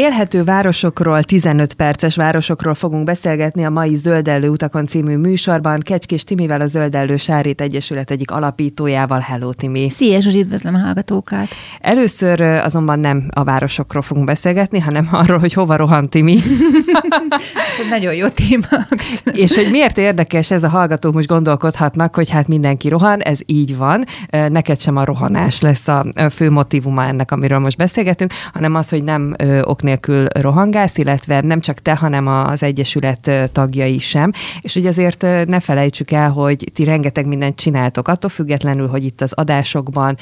Élhető városokról, 15 perces városokról fogunk beszélgetni a mai Zöldellő utakon című műsorban. Kecskés Timivel, a Zöldellő Sárít Egyesület egyik alapítójával. Hello, Timi! Szia, Zsuzsi, üdvözlöm a hallgatókat! Először azonban nem a városokról fogunk beszélgetni, hanem arról, hogy hova rohan Timi. Ez egy nagyon jó téma. És hogy miért érdekes ez a hallgatók most gondolkodhatnak, hogy hát mindenki rohan, ez így van. Neked sem a rohanás lesz a fő motivuma ennek, amiről most beszélgetünk, hanem az, hogy nem ok nélkül rohangálsz, illetve nem csak te, hanem az Egyesület tagjai sem. És ugye azért ne felejtsük el, hogy ti rengeteg mindent csináltok, attól függetlenül, hogy itt az adásokban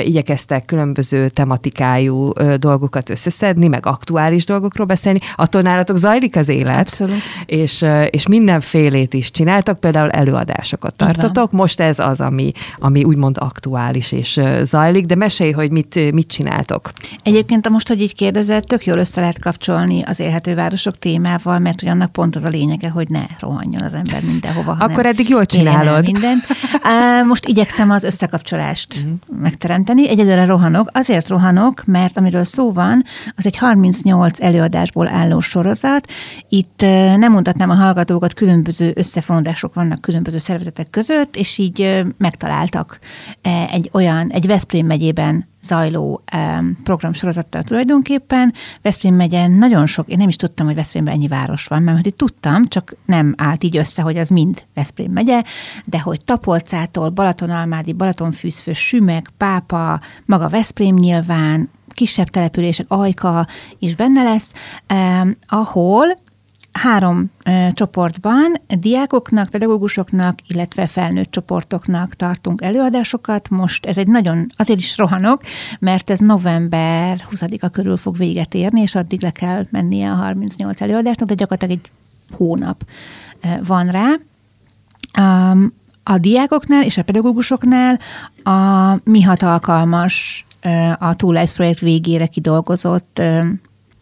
igyekeztek különböző tematikájú dolgokat összeszedni, meg aktuális dolgokról beszélni, attól nálatok zajlik az élet. Abszolút. És, és mindenfélét is csináltak, például előadásokat tartotok. Most ez az, ami, ami úgymond aktuális és zajlik, de mesélj, hogy mit, mit csináltok. Egyébként most, hogy így kérdezett, tök jól össze lehet kapcsolni az élhető városok témával, mert hogy annak pont az a lényege, hogy ne rohanjon az ember mindenhova. Akkor eddig jól csinálod. Mindent. Most igyekszem az összekapcsolást uh-huh. megteremteni. Egyedülre rohanok. Azért rohanok, mert amiről szó van, az egy 38 előadásból álló sorozat. Itt nem mutatnám a hallgatókat, különböző összefonódások vannak különböző szervezetek között, és így megtaláltak egy olyan, egy Veszprém megyében zajló um, programsorozattal tulajdonképpen. Veszprém megye nagyon sok, én nem is tudtam, hogy Veszprémben ennyi város van, mert hogy tudtam, csak nem állt így össze, hogy az mind Veszprém megye, de hogy Tapolcától, Balatonalmádi, Balatonfűzfő, Sümeg, Pápa, maga Veszprém nyilván, kisebb települések, Ajka is benne lesz, eh, ahol három csoportban diákoknak, pedagógusoknak, illetve felnőtt csoportoknak tartunk előadásokat. Most ez egy nagyon, azért is rohanok, mert ez november 20-a körül fog véget érni, és addig le kell mennie a 38 előadásnak, de gyakorlatilag egy hónap van rá. A diákoknál és a pedagógusoknál a mi hat alkalmas a Two Lives projekt végére kidolgozott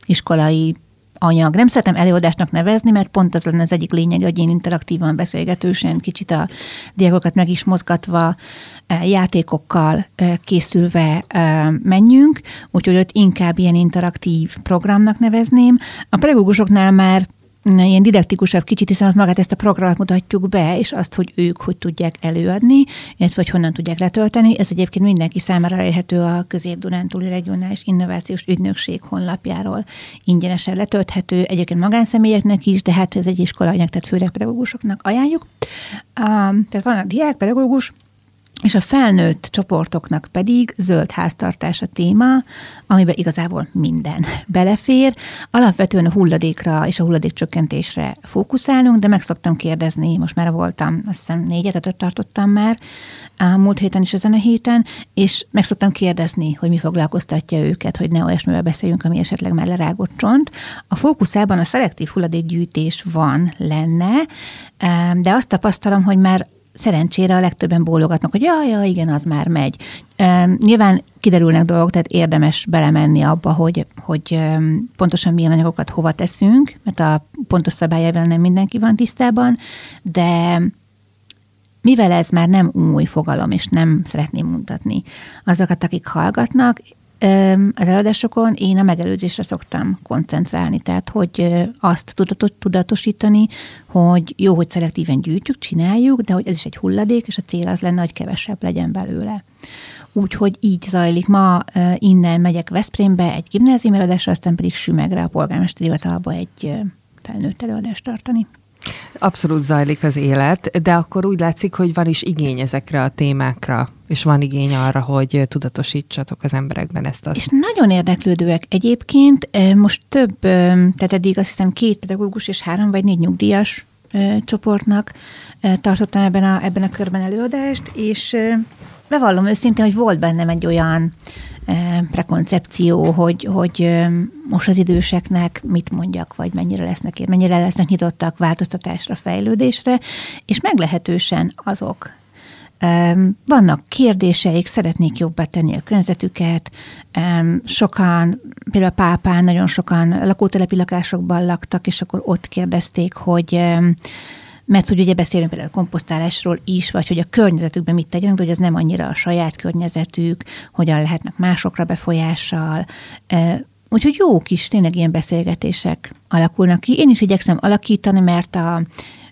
iskolai anyag. Nem szeretem előadásnak nevezni, mert pont az lenne az egyik lényeg, hogy én interaktívan beszélgetősen, kicsit a diákokat meg is mozgatva, eh, játékokkal eh, készülve eh, menjünk, úgyhogy ott inkább ilyen interaktív programnak nevezném. A pedagógusoknál már ilyen didaktikusabb kicsit, hiszen ott magát ezt a programot mutatjuk be, és azt, hogy ők hogy tudják előadni, illetve hogy honnan tudják letölteni. Ez egyébként mindenki számára elérhető a Közép-Dunántúli Regionális Innovációs Ügynökség honlapjáról ingyenesen letölthető, egyébként magánszemélyeknek is, de hát ez egy iskolainak, tehát főleg pedagógusoknak ajánljuk. Um, tehát van a diák, pedagógus, és a felnőtt csoportoknak pedig zöld háztartás a téma, amiben igazából minden belefér. Alapvetően a hulladékra és a hulladékcsökkentésre fókuszálunk, de meg szoktam kérdezni, most már voltam, azt hiszem négyet, ötöt tartottam már, a múlt héten is ezen a héten, és meg szoktam kérdezni, hogy mi foglalkoztatja őket, hogy ne olyasmivel beszéljünk, ami esetleg már lerágott csont. A fókuszában a szelektív hulladékgyűjtés van, lenne, de azt tapasztalom, hogy már szerencsére a legtöbben bólogatnak, hogy ja, ja, igen, az már megy. Nyilván kiderülnek dolgok, tehát érdemes belemenni abba, hogy, hogy pontosan milyen anyagokat hova teszünk, mert a pontos szabályával nem mindenki van tisztában, de mivel ez már nem új fogalom, és nem szeretném mutatni azokat, akik hallgatnak, az előadásokon én a megelőzésre szoktam koncentrálni, tehát hogy azt tudatosítani, hogy jó, hogy szelektíven gyűjtjük, csináljuk, de hogy ez is egy hulladék, és a cél az lenne, hogy kevesebb legyen belőle. Úgyhogy így zajlik. Ma innen megyek Veszprémbe egy gimnázium előadásra, aztán pedig Sümegre a polgármesteri hivatalba egy felnőtt előadást tartani. Abszolút zajlik az élet, de akkor úgy látszik, hogy van is igény ezekre a témákra, és van igény arra, hogy tudatosítsatok az emberekben ezt. Az. És nagyon érdeklődőek egyébként. Most több, tehát eddig azt hiszem két pedagógus és három vagy négy nyugdíjas csoportnak tartottam ebben a, ebben a körben előadást, és bevallom őszintén, hogy volt bennem egy olyan prekoncepció, hogy, hogy most az időseknek mit mondjak, vagy mennyire lesznek, mennyire lesznek nyitottak változtatásra, fejlődésre, és meglehetősen azok. Vannak kérdéseik, szeretnék jobbá tenni a környezetüket, sokan, például a pápán nagyon sokan lakótelepi lakásokban laktak, és akkor ott kérdezték, hogy mert hogy ugye beszélünk például a komposztálásról is, vagy hogy a környezetükben mit tegyenek, hogy ez nem annyira a saját környezetük, hogyan lehetnek másokra befolyással. úgyhogy jó kis tényleg ilyen beszélgetések alakulnak ki. Én is igyekszem alakítani, mert a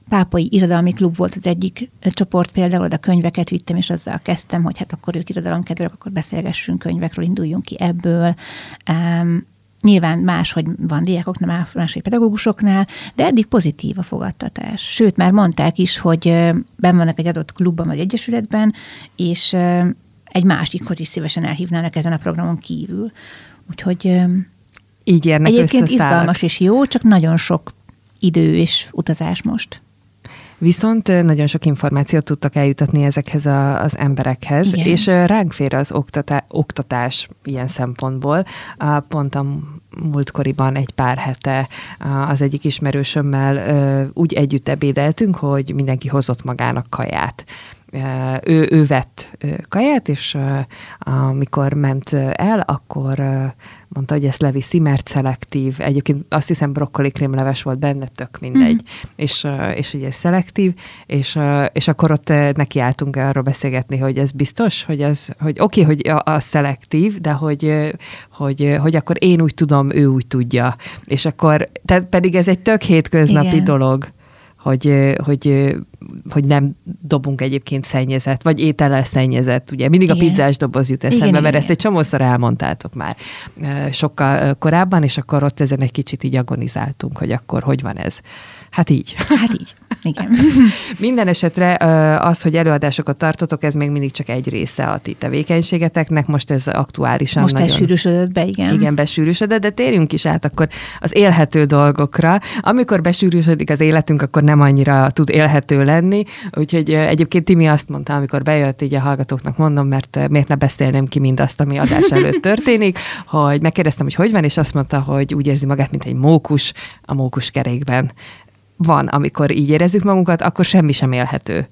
Pápai Irodalmi Klub volt az egyik csoport, például oda könyveket vittem, és azzal kezdtem, hogy hát akkor ők irodalomkedvelők, akkor beszélgessünk könyvekről, induljunk ki ebből. Um, Nyilván máshogy van diákoknál, máshogy pedagógusoknál, de eddig pozitív a fogadtatás. Sőt, már mondták is, hogy ben vannak egy adott klubban vagy egyesületben, és egy másikhoz is szívesen elhívnának ezen a programon kívül. Úgyhogy így érnek Egyébként izgalmas és jó, csak nagyon sok idő és utazás most. Viszont nagyon sok információt tudtak eljutatni ezekhez a, az emberekhez, Igen. és ránk fér az oktatá, oktatás ilyen szempontból. Pont a múltkoriban egy pár hete az egyik ismerősömmel úgy együtt ebédeltünk, hogy mindenki hozott magának kaját ő, ő vett kaját, és amikor ment el, akkor mondta, hogy ezt leviszi, mert szelektív. Egyébként azt hiszem brokkoli krémleves volt benne, tök mindegy. Mm. És, és ugye szelektív, és, és akkor ott nekiálltunk arról beszélgetni, hogy ez biztos, hogy ez, hogy oké, okay, hogy a, a szelektív, de hogy, hogy, hogy akkor én úgy tudom, ő úgy tudja. És akkor, tehát pedig ez egy tök hétköznapi Igen. dolog hogy, hogy, hogy nem dobunk egyébként szennyezet, vagy étellel szennyezet. Ugye mindig igen. a pizzás doboz jut eszembe, igen, mert igen. ezt egy csomószor elmondtátok már sokkal korábban, és akkor ott ezen egy kicsit így agonizáltunk, hogy akkor hogy van ez. Hát így. Hát így. Igen. Minden esetre az, hogy előadásokat tartotok, ez még mindig csak egy része a ti tevékenységeteknek, most ez aktuálisan Most nagyon... besűrűsödött be, igen. Igen, besűrűsödött, de térjünk is át akkor az élhető dolgokra. Amikor besűrűsödik az életünk, akkor nem annyira tud élhető lenni, úgyhogy egyébként Timi azt mondta, amikor bejött, így a hallgatóknak mondom, mert miért ne beszélnem ki mindazt, ami adás előtt történik, hogy megkérdeztem, hogy hogy van, és azt mondta, hogy úgy érzi magát, mint egy mókus a mókus kerékben van, amikor így érezzük magunkat, akkor semmi sem élhető.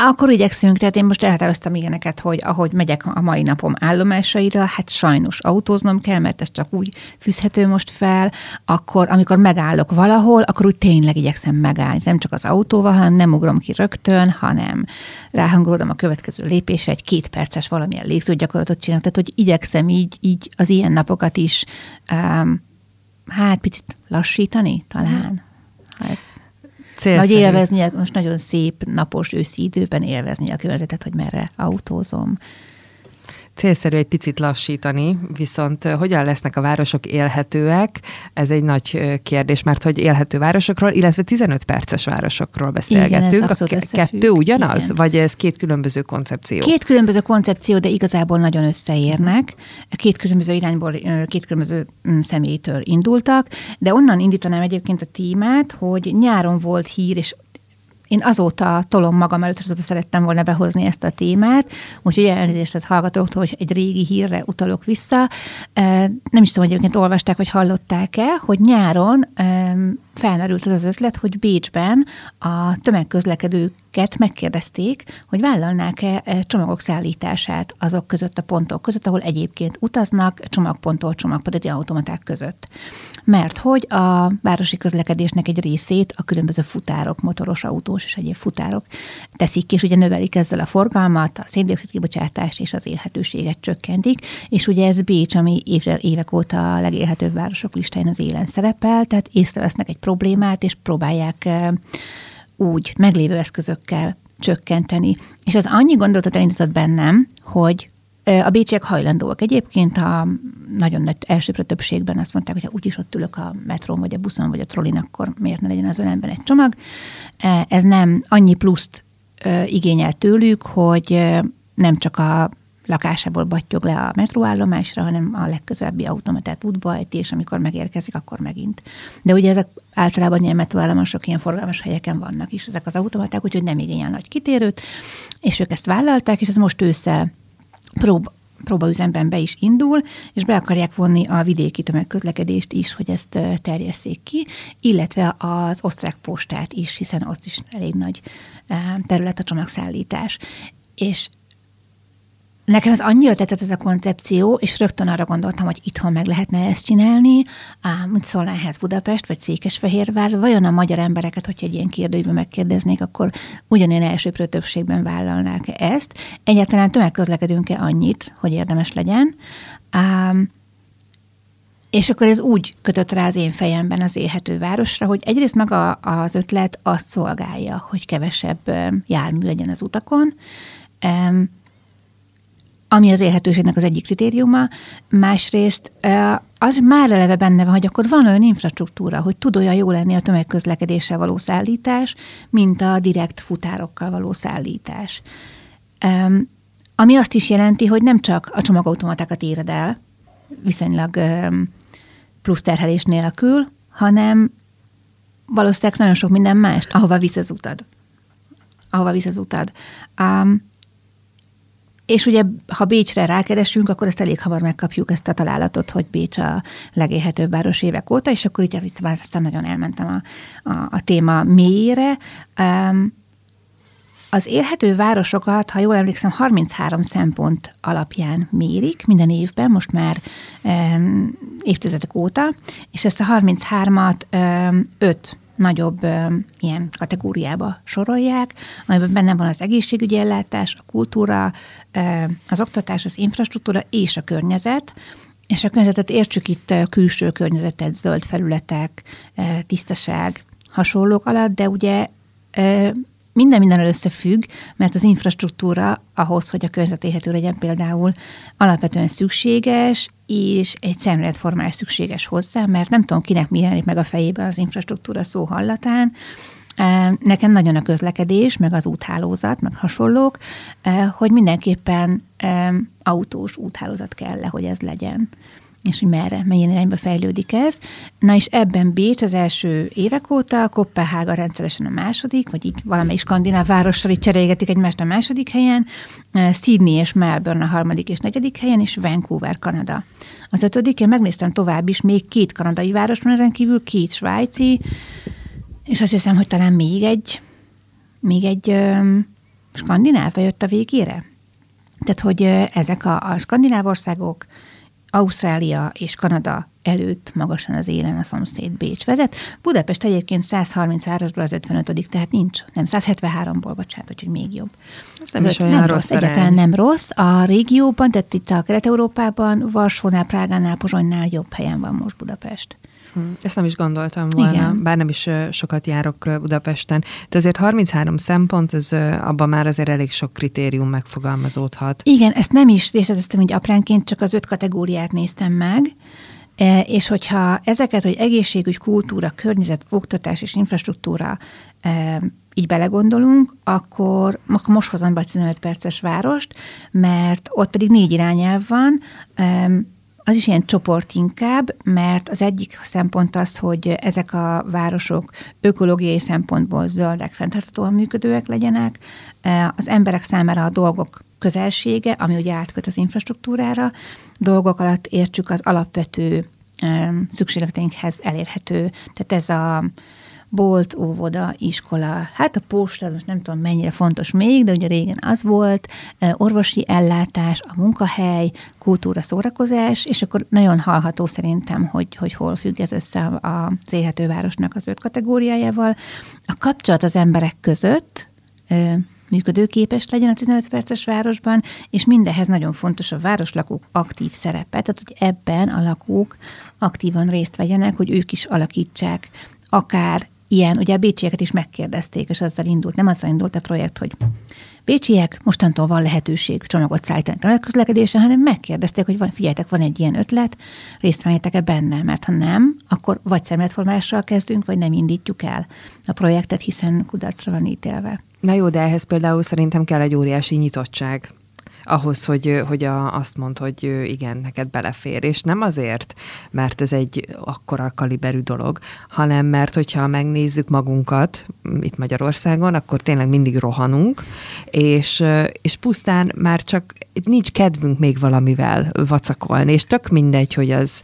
Akkor igyekszünk, tehát én most elhatároztam ilyeneket, hogy ahogy megyek a mai napom állomásaira, hát sajnos autóznom kell, mert ez csak úgy fűzhető most fel, akkor amikor megállok valahol, akkor úgy tényleg igyekszem megállni. Nem csak az autóval, hanem nem ugrom ki rögtön, hanem ráhangolódom a következő lépésre, egy két perces valamilyen légzőgyakorlatot csinálok, tehát hogy igyekszem így, így az ilyen napokat is um, hát picit lassítani talán ez Célszerű. Nagy élvezni, most nagyon szép napos őszi időben élvezni a környezetet, hogy merre autózom célszerű egy picit lassítani, viszont hogyan lesznek a városok élhetőek, ez egy nagy kérdés, mert hogy élhető városokról, illetve 15 perces városokról beszélgetünk. Igen, ez a kettő ugyanaz? Igen. Vagy ez két különböző koncepció? Két különböző koncepció, de igazából nagyon összeérnek. Két különböző irányból, két különböző mm, személytől indultak, de onnan indítanám egyébként a témát, hogy nyáron volt hír, és én azóta tolom magam előtt, és azóta szerettem volna behozni ezt a témát, úgyhogy elnézést hallgatóktól, hogy egy régi hírre utalok vissza. Nem is tudom, hogy egyébként olvasták, vagy hallották-e, hogy nyáron felmerült az az ötlet, hogy Bécsben a tömegközlekedőket megkérdezték, hogy vállalnák-e e, csomagok szállítását azok között a pontok között, ahol egyébként utaznak csomagponttól csomagpadeti automaták között. Mert hogy a városi közlekedésnek egy részét a különböző futárok, motoros autós és egyéb futárok teszik ki, és ugye növelik ezzel a forgalmat, a széndiokszid kibocsátást és az élhetőséget csökkentik, és ugye ez Bécs, ami évek óta a legélhetőbb városok listáján az élen szerepel, tehát észrevesznek egy problémát, és próbálják úgy meglévő eszközökkel csökkenteni. És az annyi gondolatot elindított bennem, hogy a bécsiek hajlandóak. Egyébként a nagyon nagy elsőprő többségben azt mondták, hogy ha úgyis ott ülök a metrón, vagy a buszon, vagy a trollin, akkor miért ne legyen az önemben egy csomag. Ez nem annyi pluszt igényel tőlük, hogy nem csak a lakásából battyog le a metróállomásra, hanem a legközelebbi automatát útba ejti, és amikor megérkezik, akkor megint. De ugye ezek általában ilyen metróállomások ilyen forgalmas helyeken vannak is ezek az automaták, úgyhogy nem igényel nagy kitérőt, és ők ezt vállalták, és ez most ősszel prób próbaüzemben be is indul, és be akarják vonni a vidéki tömegközlekedést is, hogy ezt terjesszék ki, illetve az osztrák postát is, hiszen ott is elég nagy terület a csomagszállítás. És Nekem ez annyira tetszett ez a koncepció, és rögtön arra gondoltam, hogy itthon meg lehetne ezt csinálni, mint szólna ehhez Budapest, vagy Székesfehérvár, vajon a magyar embereket, hogyha egy ilyen kérdőjében megkérdeznék, akkor ugyanilyen elsőprő többségben vállalnák ezt. Egyáltalán tömegközlekedünk-e annyit, hogy érdemes legyen? És akkor ez úgy kötött rá az én fejemben az élhető városra, hogy egyrészt maga az ötlet azt szolgálja, hogy kevesebb jármű legyen az utakon, ami az élhetőségnek az egyik kritériuma, másrészt az már eleve benne van, hogy akkor van olyan infrastruktúra, hogy tud olyan jó lenni a tömegközlekedéssel való szállítás, mint a direkt futárokkal való szállítás. Ami azt is jelenti, hogy nem csak a csomagautomatákat éred el, viszonylag plusz terhelés nélkül, hanem valószínűleg nagyon sok minden mást, ahova visz az utad. Ahova visz az utad. És ugye, ha Bécsre rákeresünk, akkor ezt elég hamar megkapjuk ezt a találatot, hogy Bécs a legélhetőbb város évek óta, és akkor itt, itt már aztán nagyon elmentem a, a, a téma mélyére. Um, az élhető városokat, ha jól emlékszem, 33 szempont alapján mérik minden évben, most már um, évtizedek óta, és ezt a 33-at um, 5 nagyobb ilyen kategóriába sorolják, amiben benne van az egészségügyi ellátás, a kultúra, az oktatás, az infrastruktúra és a környezet, és a környezetet értsük itt a külső környezetet, zöld felületek, tisztaság, hasonlók alatt, de ugye minden minden összefügg, mert az infrastruktúra ahhoz, hogy a környezet élhető legyen például alapvetően szükséges, és egy szemléletformás szükséges hozzá, mert nem tudom, kinek mi jelenik meg a fejében az infrastruktúra szó hallatán, Nekem nagyon a közlekedés, meg az úthálózat, meg hasonlók, hogy mindenképpen autós úthálózat kell le, hogy ez legyen és hogy merre, milyen irányba fejlődik ez. Na és ebben Bécs az első évek óta, Kopenhága rendszeresen a második, vagy így valamelyik skandináv várossal így cserélgetik egymást a második helyen, eh, Sydney és Melbourne a harmadik és negyedik helyen, és Vancouver, Kanada. Az ötödik, én megnéztem tovább is, még két kanadai város van ezen kívül, két svájci, és azt hiszem, hogy talán még egy, még egy um, skandináv jött a végére. Tehát, hogy ezek a, a skandináv országok, Ausztrália és Kanada előtt magasan az élen a szomszéd Bécs vezet. Budapest egyébként 133-asból az 55 tehát nincs, nem 173-ból, bocsánat, hogy még jobb. Ez nem is olyan nem rossz, egyáltalán nem rossz. A régióban, tehát itt a Kelet-Európában, Varsónál, Prágánál, Pozsonynál jobb helyen van most Budapest. Hm, ezt nem is gondoltam volna, Igen. bár nem is sokat járok Budapesten. De azért 33 szempont, ez abban már azért elég sok kritérium megfogalmazódhat. Igen, ezt nem is részleteztem így apránként, csak az öt kategóriát néztem meg, e, és hogyha ezeket, hogy egészségügy, kultúra, környezet, oktatás és infrastruktúra e, így belegondolunk, akkor, akkor most hozom be a 15 perces várost, mert ott pedig négy irányelv van, az is ilyen csoport inkább, mert az egyik szempont az, hogy ezek a városok ökológiai szempontból zöldek, fenntarthatóan működőek legyenek, e, az emberek számára a dolgok közelsége, ami ugye átköt az infrastruktúrára, dolgok alatt értsük az alapvető szükségleteinkhez elérhető. Tehát ez a bolt, óvoda, iskola, hát a posta, az most nem tudom mennyire fontos még, de ugye régen az volt, orvosi ellátás, a munkahely, kultúra, szórakozás, és akkor nagyon hallható szerintem, hogy, hogy hol függ ez össze a élhetővárosnak az öt kategóriájával. A kapcsolat az emberek között, működőképes legyen a 15 perces városban, és mindehez nagyon fontos a városlakók aktív szerepe, tehát hogy ebben a lakók aktívan részt vegyenek, hogy ők is alakítsák akár ilyen, ugye a bécsieket is megkérdezték, és azzal indult, nem azzal indult a projekt, hogy Bécsiek, mostantól van lehetőség csomagot szállítani a közlekedésen, hanem megkérdezték, hogy van, figyeljetek, van egy ilyen ötlet, részt vennétek-e benne, mert ha nem, akkor vagy szemletformással kezdünk, vagy nem indítjuk el a projektet, hiszen kudarcra van ítélve. Na jó, de ehhez például szerintem kell egy óriási nyitottság ahhoz, hogy, hogy a, azt mond, hogy igen, neked belefér. És nem azért, mert ez egy akkora kaliberű dolog, hanem mert, hogyha megnézzük magunkat itt Magyarországon, akkor tényleg mindig rohanunk, és, és pusztán már csak nincs kedvünk még valamivel vacakolni, és tök mindegy, hogy az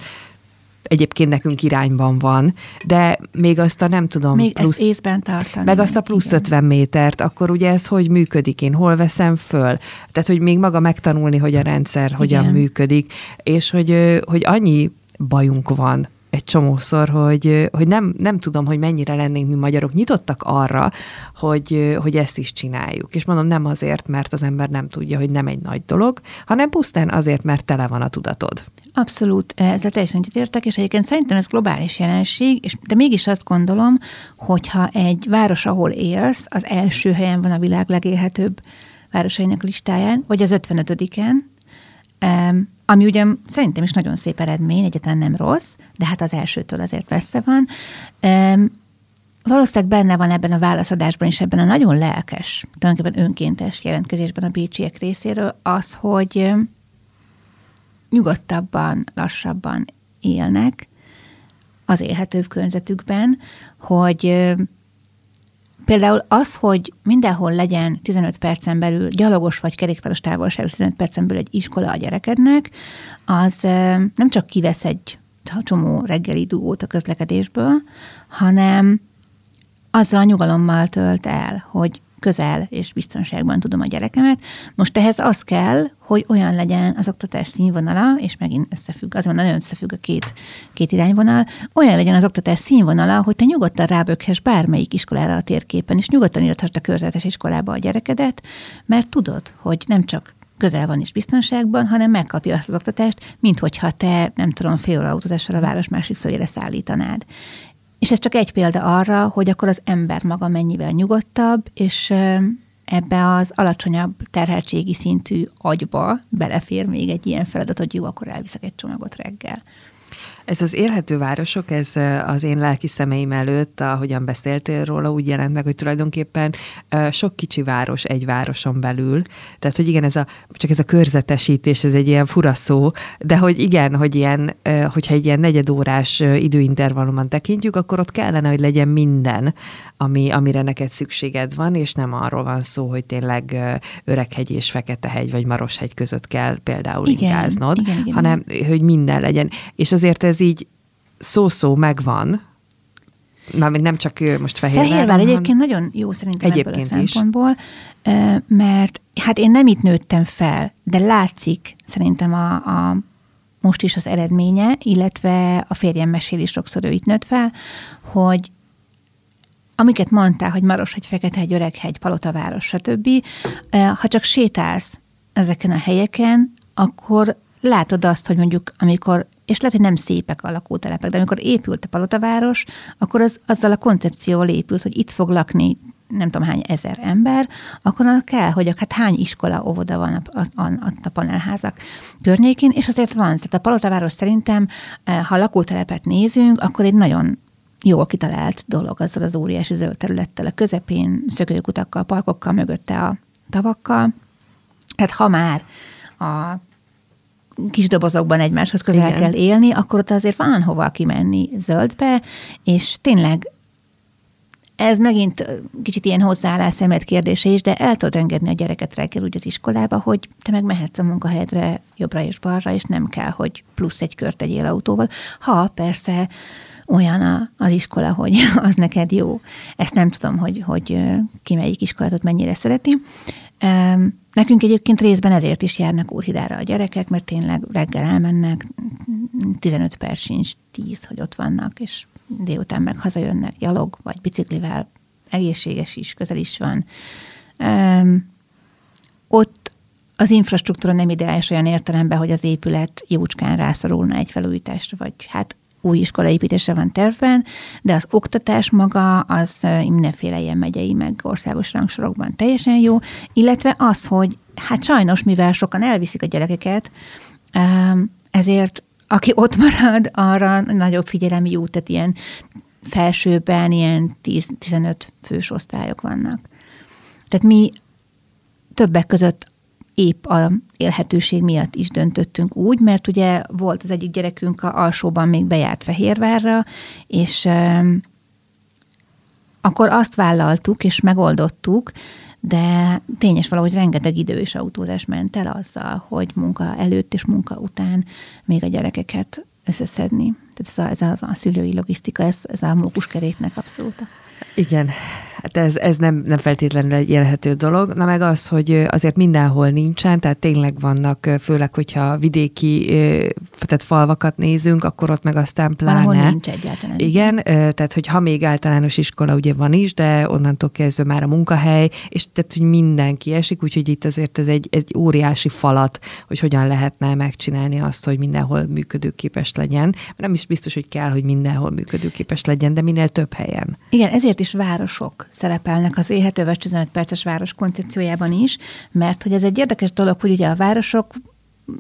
egyébként nekünk irányban van, de még azt a nem tudom... Még plusz, ezt észben tartani. Meg azt a plusz igen. 50 métert, akkor ugye ez hogy működik, én hol veszem föl? Tehát, hogy még maga megtanulni, hogy a rendszer hogyan igen. működik, és hogy, hogy annyi bajunk van egy csomószor, hogy, hogy nem, nem tudom, hogy mennyire lennénk mi magyarok nyitottak arra, hogy, hogy ezt is csináljuk. És mondom, nem azért, mert az ember nem tudja, hogy nem egy nagy dolog, hanem pusztán azért, mert tele van a tudatod Abszolút, ezzel teljesen értek, és egyébként szerintem ez globális jelenség, és, de mégis azt gondolom, hogyha egy város, ahol élsz, az első helyen van a világ legélhetőbb városainak listáján, vagy az 55-en, ami ugye szerintem is nagyon szép eredmény, egyáltalán nem rossz, de hát az elsőtől azért messze van. Valószínűleg benne van ebben a válaszadásban is, ebben a nagyon lelkes, tulajdonképpen önkéntes jelentkezésben a bécsiek részéről az, hogy nyugodtabban, lassabban élnek az élhetőbb környezetükben, hogy Például az, hogy mindenhol legyen 15 percen belül gyalogos vagy kerékpáros távolságos 15 percen belül egy iskola a gyerekednek, az nem csak kivesz egy csomó reggeli dugót a közlekedésből, hanem azzal a nyugalommal tölt el, hogy közel és biztonságban tudom a gyerekemet. Most ehhez az kell, hogy olyan legyen az oktatás színvonala, és megint összefügg, az van, nagyon összefügg a két, két irányvonal, olyan legyen az oktatás színvonala, hogy te nyugodtan rábökhes bármelyik iskolára a térképen, és nyugodtan írhassd a körzetes iskolába a gyerekedet, mert tudod, hogy nem csak közel van is biztonságban, hanem megkapja azt az oktatást, mint hogyha te, nem tudom, fél óra autózással a város másik fölére szállítanád. És ez csak egy példa arra, hogy akkor az ember maga mennyivel nyugodtabb, és ebbe az alacsonyabb terheltségi szintű agyba belefér még egy ilyen feladat, hogy jó, akkor elviszek egy csomagot reggel. Ez az élhető városok, ez az én lelki szemeim előtt, ahogyan beszéltél róla, úgy jelent meg, hogy tulajdonképpen sok kicsi város egy városon belül. Tehát, hogy igen, ez a, csak ez a körzetesítés, ez egy ilyen fura szó, de hogy igen, hogy ilyen, hogyha egy ilyen negyedórás időintervallumon tekintjük, akkor ott kellene, hogy legyen minden, ami, amire neked szükséged van, és nem arról van szó, hogy tényleg Öreghegy és Feketehegy vagy Maroshegy között kell például igen, ingáznod, igen, igen, hanem hogy minden legyen. És azért ez így szó-szó megvan, Mármint nem csak most Fehérvár. Fehérvár egyébként nagyon jó szerintem egyébként ebből a szempontból, is. mert hát én nem itt nőttem fel, de látszik szerintem a, a most is az eredménye, illetve a férjem mesél is sokszor ő itt nőtt fel, hogy amiket mondtál, hogy Maros, egy Feketehegy, Öreghegy, Palotaváros, stb., ha csak sétálsz ezeken a helyeken, akkor látod azt, hogy mondjuk amikor, és lehet, hogy nem szépek a lakótelepek, de amikor épült a Palotaváros, akkor az, azzal a koncepcióval épült, hogy itt fog lakni nem tudom hány ezer ember, akkor kell, hogy hát hány iskola, óvoda van a, a, a, a panelházak környékén, és azért van. Tehát a Palotaváros szerintem, ha lakótelepet nézünk, akkor egy nagyon jól kitalált dolog azzal az óriási zöld területtel, a közepén, szökőkutakkal, parkokkal, mögötte a tavakkal. Hát ha már a kis dobozokban egymáshoz közel Igen. kell élni, akkor ott azért van hova kimenni zöldbe, és tényleg ez megint kicsit ilyen hozzáállás szemet kérdése is, de el tudod engedni a gyereket reggel úgy az iskolába, hogy te meg mehetsz a munkahelyedre jobbra és balra, és nem kell, hogy plusz egy kört tegyél autóval. Ha persze olyan a, az iskola, hogy az neked jó. Ezt nem tudom, hogy, hogy ki melyik iskolát mennyire szereti. Nekünk egyébként részben ezért is járnak Úrhidára a gyerekek, mert tényleg reggel elmennek, 15 perc sincs 10, hogy ott vannak, és délután meg hazajönnek gyalog, vagy biciklivel, egészséges is, közel is van. Ott az infrastruktúra nem ideális olyan értelemben, hogy az épület jócskán rászorulna egy felújításra, vagy hát új iskola építése van tervben, de az oktatás maga az mindenféle ilyen megyei, meg országos rangsorokban teljesen jó, illetve az, hogy hát sajnos, mivel sokan elviszik a gyerekeket, ezért aki ott marad, arra nagyobb figyelem jut, tehát ilyen felsőben ilyen 10-15 fős osztályok vannak. Tehát mi többek között épp a élhetőség miatt is döntöttünk úgy, mert ugye volt az egyik gyerekünk a alsóban még bejárt Fehérvárra, és akkor azt vállaltuk, és megoldottuk, de tényes valahogy rengeteg idő és autózás ment el azzal, hogy munka előtt és munka után még a gyerekeket összeszedni. Tehát ez a, ez a, a szülői logisztika, ez, ez a mókuskeréknek abszolút. Igen, Hát ez, ez nem, nem feltétlenül egy élhető dolog. Na meg az, hogy azért mindenhol nincsen, tehát tényleg vannak, főleg, hogyha vidéki, tehát falvakat nézünk, akkor ott meg aztán pláne. Valahol nincs egyáltalán. Igen, tehát hogy ha még általános iskola ugye van is, de onnantól kezdve már a munkahely, és tehát, hogy mindenki esik, úgyhogy itt azért ez egy, egy óriási falat, hogy hogyan lehetne megcsinálni azt, hogy mindenhol működőképes legyen. Nem is biztos, hogy kell, hogy mindenhol működőképes legyen, de minél több helyen. Igen, ezért is városok szerepelnek az éhetőves 15 perces város koncepciójában is, mert hogy ez egy érdekes dolog, hogy ugye a városok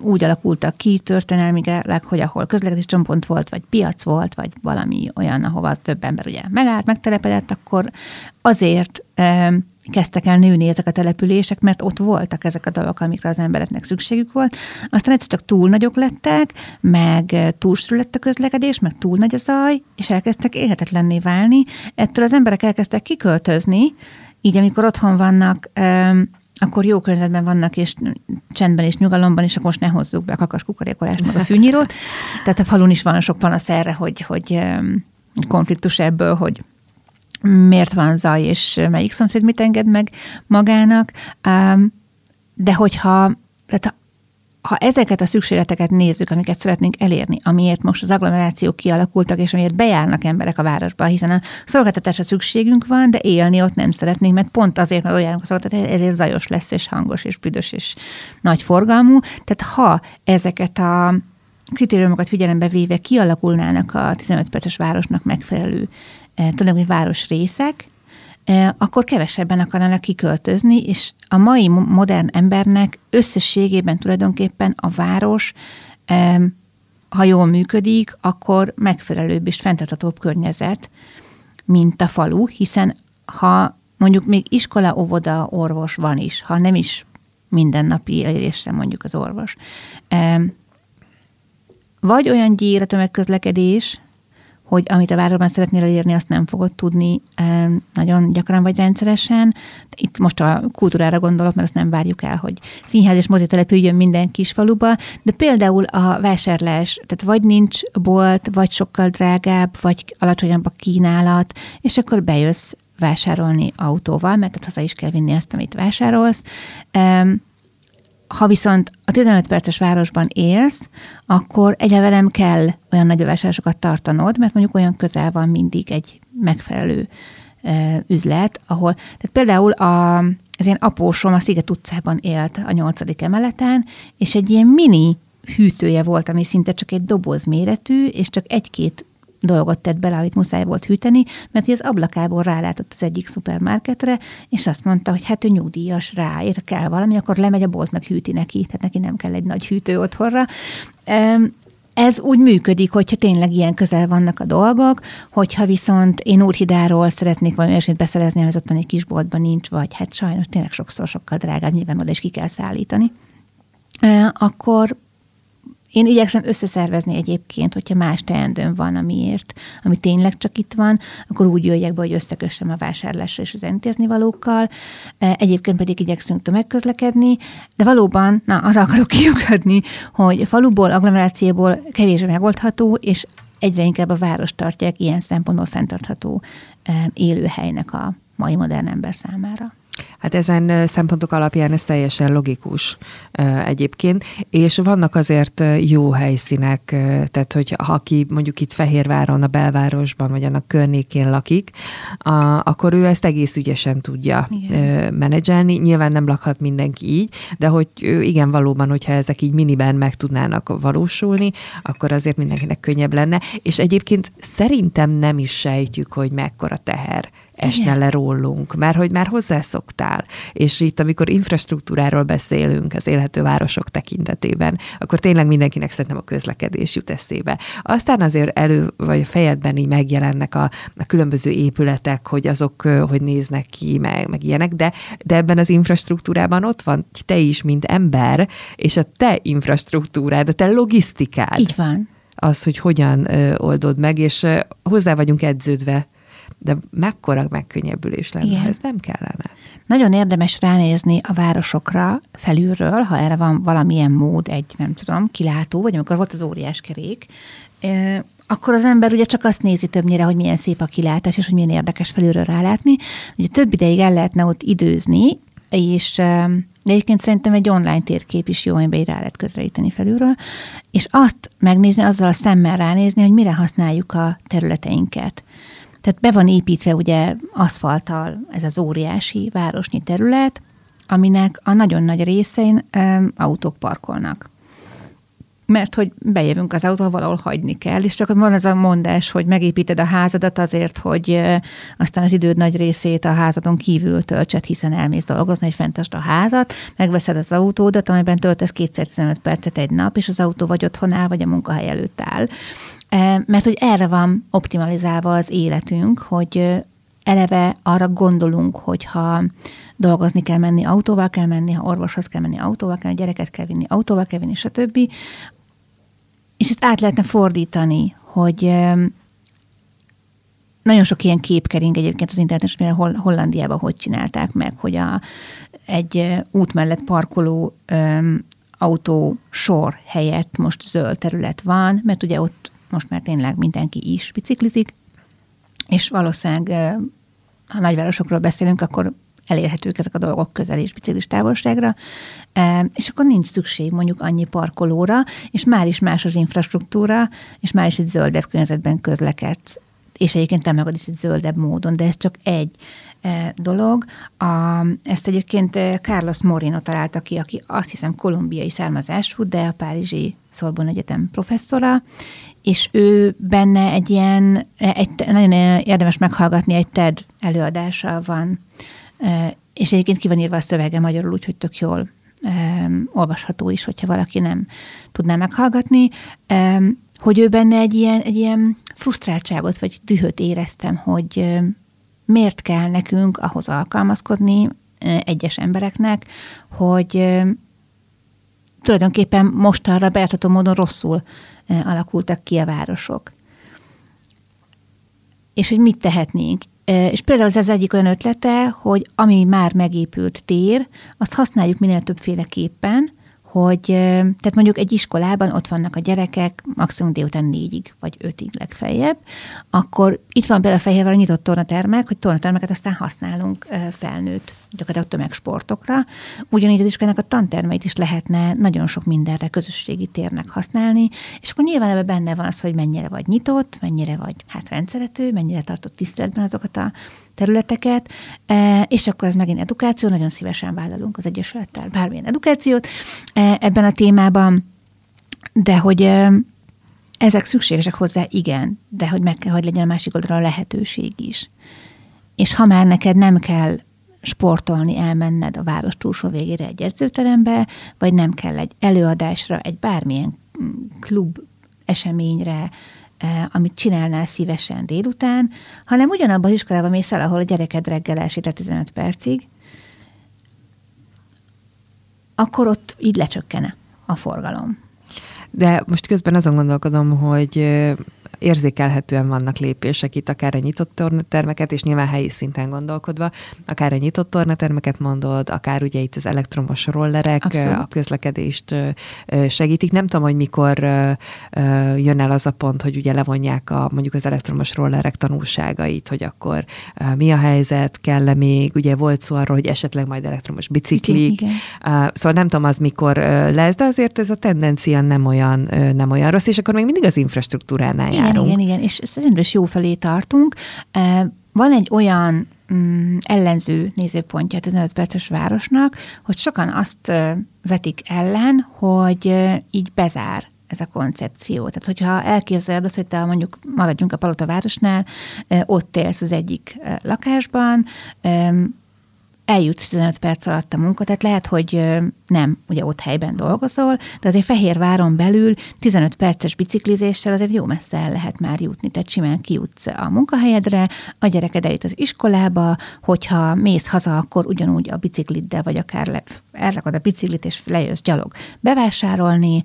úgy alakultak ki történelmileg, hogy ahol közlekedési csompont volt, vagy piac volt, vagy valami olyan, ahova az több ember ugye megállt, megtelepedett, akkor azért kezdtek el nőni ezek a települések, mert ott voltak ezek a dolgok, amikre az embereknek szükségük volt. Aztán egyszer csak túl nagyok lettek, meg túl lett a közlekedés, meg túl nagy a zaj, és elkezdtek élhetetlenné válni. Ettől az emberek elkezdtek kiköltözni, így amikor otthon vannak, akkor jó környezetben vannak, és csendben és nyugalomban, és akkor most ne hozzuk be a kakas kukorékolást, meg a fűnyírót. Tehát a falun is van sok panasz erre, hogy, hogy konfliktus ebből, hogy miért van zaj, és melyik szomszéd mit enged meg magának. De hogyha, tehát ha ezeket a szükségleteket nézzük, amiket szeretnénk elérni, amiért most az agglomerációk kialakultak, és amiért bejárnak emberek a városba, hiszen a szolgáltatásra szükségünk van, de élni ott nem szeretnénk, mert pont azért, mert olyan szolgáltatás, ezért zajos lesz, és hangos, és büdös, és nagy forgalmú. Tehát ha ezeket a kritériumokat figyelembe véve kialakulnának a 15 perces városnak megfelelő tulajdonképpen város részek, akkor kevesebben akarnának kiköltözni, és a mai modern embernek összességében tulajdonképpen a város, ha jól működik, akkor megfelelőbb és fenntarthatóbb környezet, mint a falu, hiszen ha mondjuk még iskola, óvoda, orvos van is, ha nem is mindennapi elérésre mondjuk az orvos. Vagy olyan gyír a tömegközlekedés, hogy amit a városban szeretnél elérni, azt nem fogod tudni nagyon gyakran vagy rendszeresen. Itt most a kultúrára gondolok, mert azt nem várjuk el, hogy színház és mozi települjön minden kis faluba, de például a vásárlás, tehát vagy nincs bolt, vagy sokkal drágább, vagy alacsonyabb a kínálat, és akkor bejössz vásárolni autóval, mert haza is kell vinni azt, amit vásárolsz. Ha viszont a 15 perces városban élsz, akkor egyelőre nem kell olyan nagy vásárlásokat tartanod, mert mondjuk olyan közel van mindig egy megfelelő e, üzlet, ahol, tehát például a, az én apósom a Sziget utcában élt a nyolcadik emeleten, és egy ilyen mini hűtője volt, ami szinte csak egy doboz méretű, és csak egy-két dolgot tett bele, amit muszáj volt hűteni, mert az ablakából rálátott az egyik szupermarketre, és azt mondta, hogy hát ő nyugdíjas, ráér kell valami, akkor lemegy a bolt, meg hűti neki, tehát neki nem kell egy nagy hűtő otthonra. Ez úgy működik, hogyha tényleg ilyen közel vannak a dolgok, hogyha viszont én Úrhidáról szeretnék valami olyasmit beszerezni, ami az ottani kisboltban nincs, vagy hát sajnos tényleg sokszor sokkal drágább, nyilván oda is ki kell szállítani, akkor én igyekszem összeszervezni egyébként, hogyha más teendőm van, amiért, ami tényleg csak itt van, akkor úgy jöjjek be, hogy összekössem a vásárlásra és az intézni valókkal. E, egyébként pedig igyekszünk tömegközlekedni, de valóban, na, arra akarok kiukadni, hogy faluból, agglomerációból kevésbé megoldható, és egyre inkább a város tartják ilyen szempontból fenntartható e, élőhelynek a mai modern ember számára. Hát ezen szempontok alapján ez teljesen logikus egyébként, és vannak azért jó helyszínek, tehát hogy ha aki mondjuk itt Fehérváron, a belvárosban, vagy annak környékén lakik, akkor ő ezt egész ügyesen tudja igen. menedzselni. Nyilván nem lakhat mindenki így, de hogy igen, valóban, hogyha ezek így miniben meg tudnának valósulni, akkor azért mindenkinek könnyebb lenne. És egyébként szerintem nem is sejtjük, hogy mekkora teher esne Igen. le rólunk, mert hogy már hozzászoktál. És itt, amikor infrastruktúráról beszélünk az élhető városok tekintetében, akkor tényleg mindenkinek szerintem a közlekedés jut eszébe. Aztán azért elő, vagy a fejedben így megjelennek a, a különböző épületek, hogy azok hogy néznek ki, meg, meg ilyenek, de, de ebben az infrastruktúrában ott van te is, mint ember, és a te infrastruktúrád, a te logisztikád. Így van az, hogy hogyan ö, oldod meg, és ö, hozzá vagyunk edződve de mekkora megkönnyebbülés lenne, Igen. ez nem kellene. Nagyon érdemes ránézni a városokra felülről, ha erre van valamilyen mód, egy nem tudom, kilátó, vagy amikor volt az óriás kerék, akkor az ember ugye csak azt nézi többnyire, hogy milyen szép a kilátás, és hogy milyen érdekes felülről rálátni. Ugye több ideig el lehetne ott időzni, és de egyébként szerintem egy online térkép is jó, amiben rá lehet közelíteni felülről, és azt megnézni, azzal a szemmel ránézni, hogy mire használjuk a területeinket. Tehát be van építve ugye aszfalttal ez az óriási városnyi terület, aminek a nagyon nagy részein um, autók parkolnak mert hogy bejövünk az autóval, valahol hagyni kell, és csak van ez a mondás, hogy megépíted a házadat azért, hogy aztán az időd nagy részét a házadon kívül töltsed, hiszen elmész dolgozni, és fentasd a házat, megveszed az autódat, amiben töltesz 215 percet egy nap, és az autó vagy otthon áll, vagy a munkahely előtt áll. Mert hogy erre van optimalizálva az életünk, hogy eleve arra gondolunk, hogyha dolgozni kell menni, autóval kell menni, ha orvoshoz kell menni, autóval kell, gyereket kell vinni, autóval kell vinni, stb. És ezt át lehetne fordítani, hogy nagyon sok ilyen kép kering egyébként az interneten, és például Hollandiában hogy csinálták meg, hogy a, egy út mellett parkoló um, autó sor helyett most zöld terület van, mert ugye ott most már tényleg mindenki is biciklizik, és valószínűleg, ha nagyvárosokról beszélünk, akkor elérhetők ezek a dolgok közel és biciklis távolságra, és akkor nincs szükség mondjuk annyi parkolóra, és már is más az infrastruktúra, és már is egy zöldebb környezetben közlekedsz és egyébként te magad is egy zöldebb módon, de ez csak egy dolog. A, ezt egyébként Carlos Moreno találta ki, aki azt hiszem kolumbiai származású, de a Párizsi Sorbonne Egyetem professzora, és ő benne egy ilyen, egy, nagyon érdemes meghallgatni, egy TED előadása van. És egyébként ki van írva a szövege magyarul, úgyhogy tök jól olvasható is, hogyha valaki nem tudná meghallgatni, hogy ő benne egy ilyen, egy ilyen frusztráltságot vagy dühöt éreztem, hogy miért kell nekünk ahhoz alkalmazkodni egyes embereknek, hogy tulajdonképpen most arra beártató módon rosszul alakultak ki a városok. És hogy mit tehetnénk. És például ez az egyik olyan ötlete, hogy ami már megépült tér, azt használjuk minél többféleképpen, hogy tehát mondjuk egy iskolában ott vannak a gyerekek, maximum délután négyig, vagy ötig legfeljebb, akkor itt van például a Fehérváron nyitott tornatermek, hogy tornatermeket aztán használunk felnőtt, gyakorlatilag tömegsportokra. Ugyanígy az iskolának a tantermeit is lehetne nagyon sok mindenre közösségi térnek használni, és akkor nyilván ebben benne van az, hogy mennyire vagy nyitott, mennyire vagy hát rendszerető, mennyire tartott tiszteletben azokat a területeket, e, és akkor ez megint edukáció, nagyon szívesen vállalunk az Egyesülettel bármilyen edukációt e, ebben a témában, de hogy e, ezek szükségesek hozzá, igen, de hogy meg kell, hogy legyen a másik oldalra a lehetőség is. És ha már neked nem kell sportolni, elmenned a város túlsó végére egy edzőterembe, vagy nem kell egy előadásra, egy bármilyen klub eseményre, Eh, amit csinálnál szívesen délután, hanem ugyanabban az iskolában mész el, ahol a gyereked reggel elsír 15 percig, akkor ott így lecsökkene a forgalom. De most közben azon gondolkodom, hogy érzékelhetően vannak lépések itt, akár a nyitott tornatermeket, és nyilván helyi szinten gondolkodva, akár a nyitott tornatermeket mondod, akár ugye itt az elektromos rollerek Abszolút. a közlekedést segítik. Nem tudom, hogy mikor jön el az a pont, hogy ugye levonják a, mondjuk az elektromos rollerek tanulságait, hogy akkor mi a helyzet, kell-e még, ugye volt szó arról, hogy esetleg majd elektromos biciklik, igen, igen. szóval nem tudom az mikor lesz, de azért ez a tendencia nem olyan, nem olyan rossz, és akkor még mindig az infrastruktúránál igen, járunk. Igen, igen, és szerintem is jó felé tartunk. Van egy olyan mm, ellenző nézőpontja az 5 perces városnak, hogy sokan azt vetik ellen, hogy így bezár ez a koncepció. Tehát, hogyha elképzeled azt, hogy te mondjuk maradjunk a Palota városnál, ott élsz az egyik lakásban, eljutsz 15 perc alatt a munka, tehát lehet, hogy nem ugye ott helyben dolgozol, de azért Fehérváron belül 15 perces biciklizéssel azért jó messze el lehet már jutni, tehát simán kijutsz a munkahelyedre, a gyereked eljut az iskolába, hogyha mész haza, akkor ugyanúgy a bicikliddel, vagy akár le, elrakod a biciklit, és lejössz gyalog bevásárolni,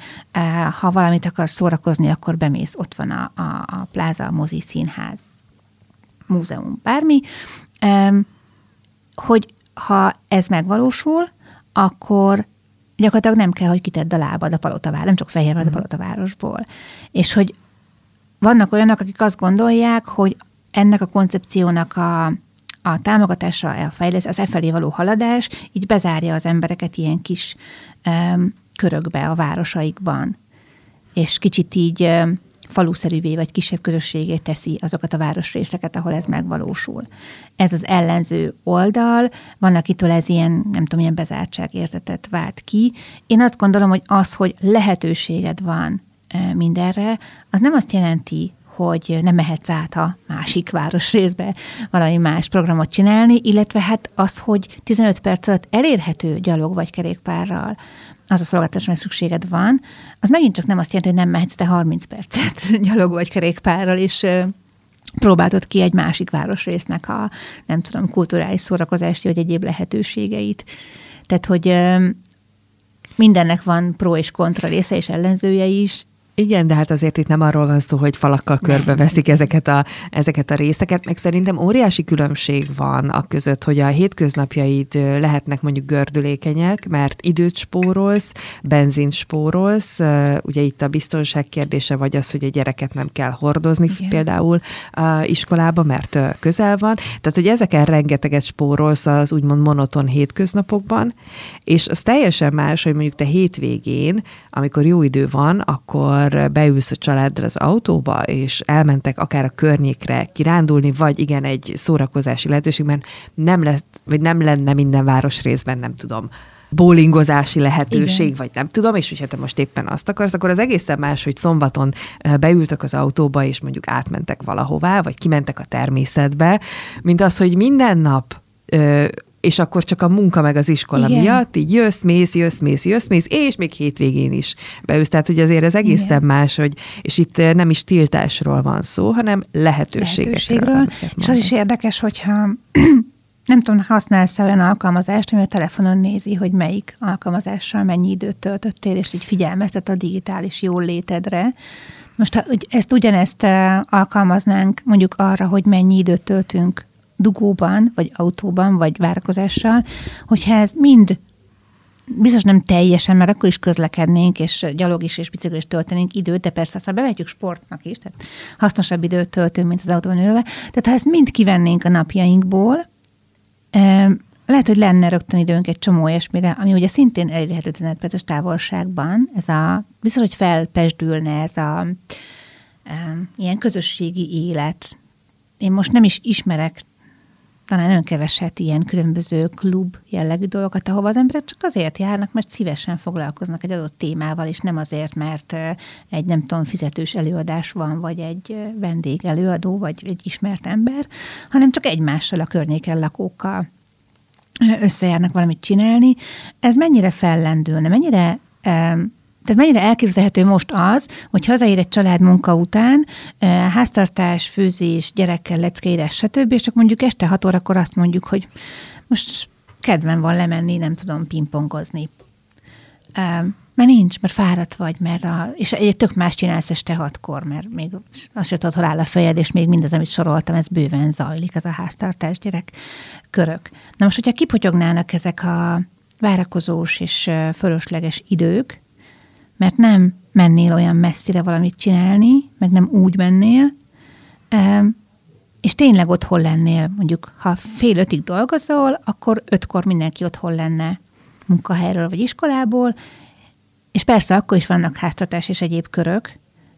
ha valamit akarsz szórakozni, akkor bemész, ott van a, a, a pláza, a mozi, színház, múzeum, bármi, hogy ha ez megvalósul, akkor gyakorlatilag nem kell, hogy kitedd a lábad a palotavár, nem csak Fehérvár, mm. a mhm. palotavárosból. És hogy vannak olyanok, akik azt gondolják, hogy ennek a koncepciónak a, a támogatása, a fejlesz, az e felé való haladás így bezárja az embereket ilyen kis um, körökbe a városaikban. És kicsit így um, faluszerűvé vagy kisebb közösségé teszi azokat a városrészeket, ahol ez megvalósul. Ez az ellenző oldal, van, akitől ez ilyen, nem tudom, ilyen bezártságérzetet vált ki. Én azt gondolom, hogy az, hogy lehetőséged van mindenre, az nem azt jelenti, hogy nem mehetsz át a másik városrészbe valami más programot csinálni, illetve hát az, hogy 15 perc alatt elérhető gyalog vagy kerékpárral, az a szolgáltatás, amire szükséged van, az megint csak nem azt jelenti, hogy nem mehetsz te 30 percet gyalog vagy kerékpárral, és próbáltad ki egy másik városrésznek a, nem tudom, kulturális szórakozási vagy egyéb lehetőségeit. Tehát, hogy mindennek van pro és kontra része és ellenzője is, igen, de hát azért itt nem arról van szó, hogy falakkal körbe veszik ezeket a, ezeket a részeket, meg szerintem óriási különbség van a között, hogy a hétköznapjaid lehetnek mondjuk gördülékenyek, mert időt spórolsz, benzint spórolsz, ugye itt a biztonság kérdése, vagy az, hogy a gyereket nem kell hordozni Igen. például a iskolába, mert közel van. Tehát, hogy ezeken rengeteget spórolsz az úgymond monoton hétköznapokban, és az teljesen más, hogy mondjuk te hétvégén, amikor jó idő van, akkor amikor beülsz a családdal az autóba, és elmentek akár a környékre kirándulni, vagy igen, egy szórakozási lehetőség, mert nem lesz, vagy nem lenne minden városrészben, nem tudom, bowlingozási lehetőség, Igen. vagy nem tudom, és hogyha te most éppen azt akarsz, akkor az egészen más, hogy szombaton beültök az autóba, és mondjuk átmentek valahová, vagy kimentek a természetbe, mint az, hogy minden nap és akkor csak a munka meg az iskola Igen. miatt, így jössz, mész, jössz, mész, jössz, mész, és még hétvégén is beülsz. Tehát, hogy azért ez egészen Igen. más, hogy, és itt nem is tiltásról van szó, hanem lehetőségekről. lehetőségről. És az is érdekes, hogyha nem tudom, használsz olyan alkalmazást, ami a telefonon nézi, hogy melyik alkalmazással mennyi időt töltöttél, és így figyelmeztet a digitális jól létedre. Most ha ezt ugyanezt alkalmaznánk mondjuk arra, hogy mennyi időt töltünk dugóban, vagy autóban, vagy várakozással, hogyha ez mind biztos nem teljesen, mert akkor is közlekednénk, és gyalog is, és biciklis töltenénk időt, de persze aztán bevetjük sportnak is, tehát hasznosabb időt töltünk, mint az autóban ülve. Tehát ha ezt mind kivennénk a napjainkból, lehet, hogy lenne rögtön időnk egy csomó olyasmire, ami ugye szintén elérhető 15 perces távolságban, ez a, biztos, hogy felpesdülne ez a ilyen közösségi élet. Én most nem is ismerek talán nagyon keveset ilyen különböző klub jellegű dolgokat, ahova az emberek csak azért járnak, mert szívesen foglalkoznak egy adott témával, és nem azért, mert egy nem tudom, fizetős előadás van, vagy egy vendég előadó, vagy egy ismert ember, hanem csak egymással, a környéken lakókkal összejárnak valamit csinálni. Ez mennyire fellendülne, mennyire tehát mennyire elképzelhető most az, hogy hazaér egy család munka után, eh, háztartás, főzés, gyerekkel, leckeírás, stb., és csak mondjuk este hat órakor azt mondjuk, hogy most kedven van lemenni, nem tudom pingpongozni. Mert nincs, mert fáradt vagy, mert a, és egy tök más csinálsz este hatkor, mert még azt se tudod, hol áll a fejed, és még mindez, amit soroltam, ez bőven zajlik, ez a háztartás gyerek körök. Na most, hogyha kipotyognának ezek a várakozós és fölösleges idők, mert nem mennél olyan messzire valamit csinálni, meg nem úgy mennél, és tényleg otthon lennél, mondjuk ha fél ötig dolgozol, akkor ötkor mindenki otthon lenne munkahelyről vagy iskolából, és persze akkor is vannak háztartás és egyéb körök,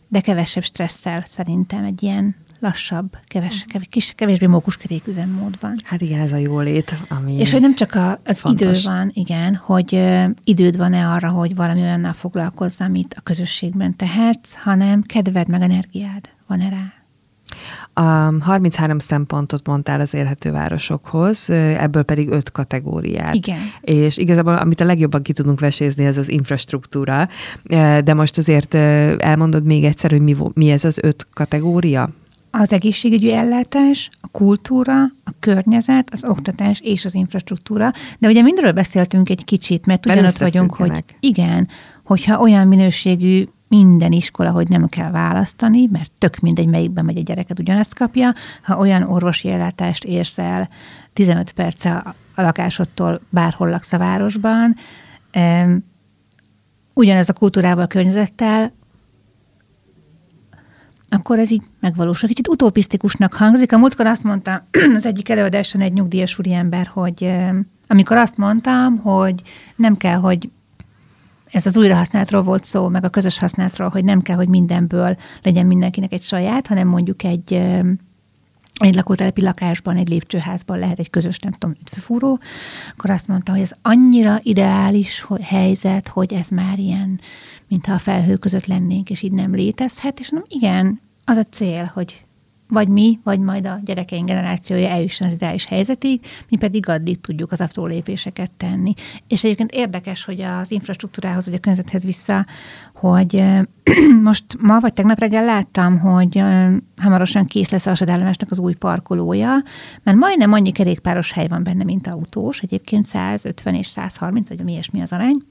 de kevesebb stresszel szerintem egy ilyen lassabb, keves, mhm. keves, kis, kevésbé mókuskerék üzemmódban. Hát igen, ez a jólét, ami És hogy nem csak a, az fontos. idő van, igen, hogy ö, időd van-e arra, hogy valami olyannal foglalkozz, amit a közösségben tehetsz, hanem kedved meg energiád van-e rá. A 33 szempontot mondtál az élhető városokhoz, ebből pedig öt kategóriát. Igen. És igazából, amit a legjobban ki tudunk vesézni, ez az infrastruktúra. De most azért elmondod még egyszer, hogy mi, mi ez az öt kategória? Az egészségügyi ellátás, a kultúra, a környezet, az oktatás és az infrastruktúra. De ugye mindről beszéltünk egy kicsit, mert ugyanott vagyunk, hogy igen, hogyha olyan minőségű minden iskola, hogy nem kell választani, mert tök mindegy, melyikben megy a gyereket, ugyanazt kapja. Ha olyan orvosi ellátást érsz el 15 perce a lakásodtól, bárhol laksz a városban, ugyanez a kultúrával, a környezettel, akkor ez így megvalósul. Kicsit utopisztikusnak hangzik. A múltkor azt mondta az egyik előadáson egy nyugdíjas úriember, hogy amikor azt mondtam, hogy nem kell, hogy ez az újrahasználatról volt szó, meg a közös használatról, hogy nem kell, hogy mindenből legyen mindenkinek egy saját, hanem mondjuk egy egy lakótelepi lakásban, egy lépcsőházban lehet egy közös, nem tudom, üdvfúró, akkor azt mondta, hogy ez annyira ideális helyzet, hogy ez már ilyen, mintha a felhő között lennénk, és így nem létezhet, és nem, igen, az a cél, hogy vagy mi, vagy majd a gyerekeink generációja eljusson az ideális helyzetig, mi pedig addig tudjuk az apró lépéseket tenni. És egyébként érdekes, hogy az infrastruktúrához, vagy a környezethez vissza, hogy most ma vagy tegnap reggel láttam, hogy hamarosan kész lesz a Hasadállomásnak az új parkolója, mert majdnem annyi kerékpáros hely van benne, mint autós, egyébként 150 és 130, vagy mi ilyesmi az arány.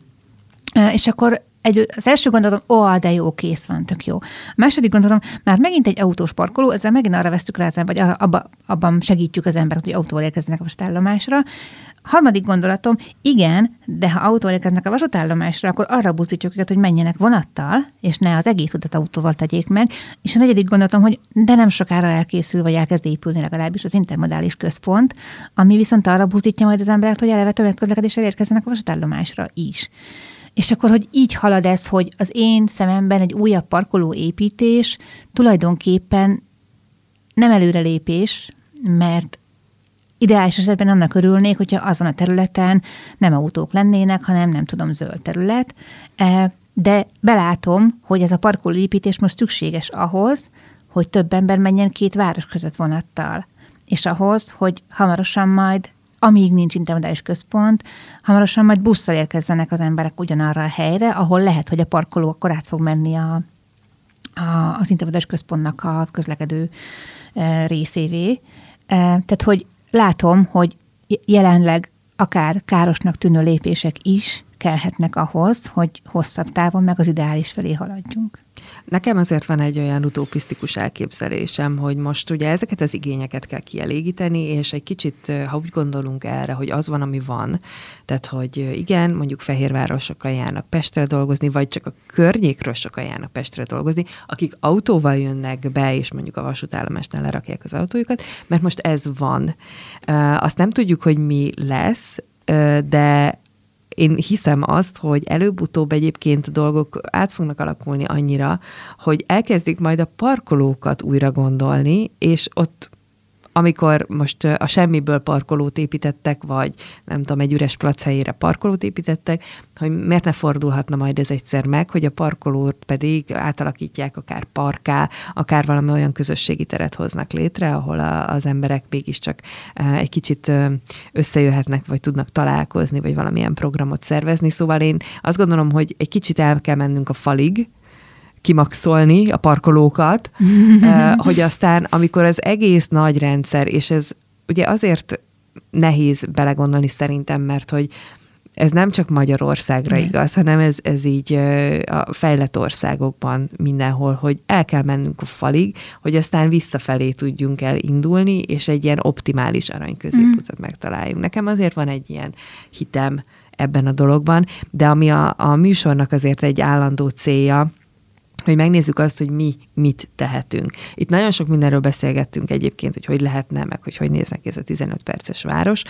És akkor egy, az első gondolatom, ó, de jó, kész van, tök jó. A második gondolatom, már megint egy autós parkoló, ezzel megint arra vesztük rá az vagy abba, abban segítjük az embert, hogy autóval érkeznek a vasútállomásra. Harmadik gondolatom, igen, de ha autóval érkeznek a vasútállomásra, akkor arra buzdítjuk őket, hogy menjenek vonattal, és ne az egész utat autóval tegyék meg. És a negyedik gondolatom, hogy de nem sokára elkészül, vagy elkezd épülni legalábbis az intermodális központ, ami viszont arra buzdítja majd az embereket, hogy eleve tömegközlekedéssel érkezzenek a vasútállomásra is. És akkor, hogy így halad ez, hogy az én szememben egy újabb parkoló építés tulajdonképpen nem előrelépés, mert ideális esetben annak örülnék, hogyha azon a területen nem autók lennének, hanem nem tudom, zöld terület. E, de belátom, hogy ez a parkolóépítés most szükséges ahhoz, hogy több ember menjen két város között vonattal. És ahhoz, hogy hamarosan majd amíg nincs intermodális központ, hamarosan majd busszal érkezzenek az emberek ugyanarra a helyre, ahol lehet, hogy a parkoló akkor át fog menni a, a, az intermodális központnak a közlekedő e, részévé. E, tehát, hogy látom, hogy jelenleg akár károsnak tűnő lépések is kellhetnek ahhoz, hogy hosszabb távon meg az ideális felé haladjunk. Nekem azért van egy olyan utopisztikus elképzelésem, hogy most ugye ezeket az igényeket kell kielégíteni, és egy kicsit, ha úgy gondolunk erre, hogy az van, ami van, tehát hogy igen, mondjuk Fehérvárról sokan járnak Pestre dolgozni, vagy csak a környékről sokan járnak Pestre dolgozni, akik autóval jönnek be, és mondjuk a vasútállomásnál lerakják az autójukat, mert most ez van. Azt nem tudjuk, hogy mi lesz, de én hiszem azt, hogy előbb-utóbb egyébként a dolgok át fognak alakulni annyira, hogy elkezdik majd a parkolókat újra gondolni, és ott amikor most a semmiből parkolót építettek, vagy nem tudom, egy üres plac helyére parkolót építettek, hogy miért ne fordulhatna majd ez egyszer meg, hogy a parkolót pedig átalakítják akár parká, akár valami olyan közösségi teret hoznak létre, ahol a, az emberek mégiscsak egy kicsit összejöhetnek, vagy tudnak találkozni, vagy valamilyen programot szervezni. Szóval én azt gondolom, hogy egy kicsit el kell mennünk a falig, kimaxolni a parkolókat, hogy aztán, amikor az egész nagy rendszer, és ez ugye azért nehéz belegondolni szerintem, mert hogy ez nem csak Magyarországra mm. igaz, hanem ez, ez így a fejlett országokban mindenhol, hogy el kell mennünk a falig, hogy aztán visszafelé tudjunk elindulni, és egy ilyen optimális aranyközéputat mm. megtaláljunk. Nekem azért van egy ilyen hitem ebben a dologban, de ami a, a műsornak azért egy állandó célja, hogy megnézzük azt, hogy mi mit tehetünk. Itt nagyon sok mindenről beszélgettünk egyébként, hogy hogy lehetne, meg hogy hogy néznek ez a 15 perces város.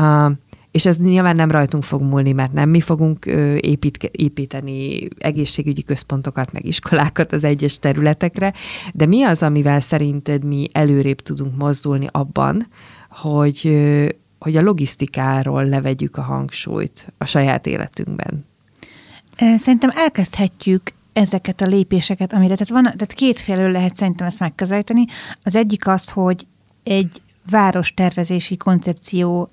Uh, és ez nyilván nem rajtunk fog múlni, mert nem mi fogunk épít, építeni egészségügyi központokat, meg iskolákat az egyes területekre, de mi az, amivel szerinted mi előrébb tudunk mozdulni abban, hogy, hogy a logisztikáról levegyük a hangsúlyt a saját életünkben? Szerintem elkezdhetjük ezeket a lépéseket, amire, tehát, van, tehát kétfélől lehet szerintem ezt megközelíteni. Az egyik az, hogy egy város tervezési koncepció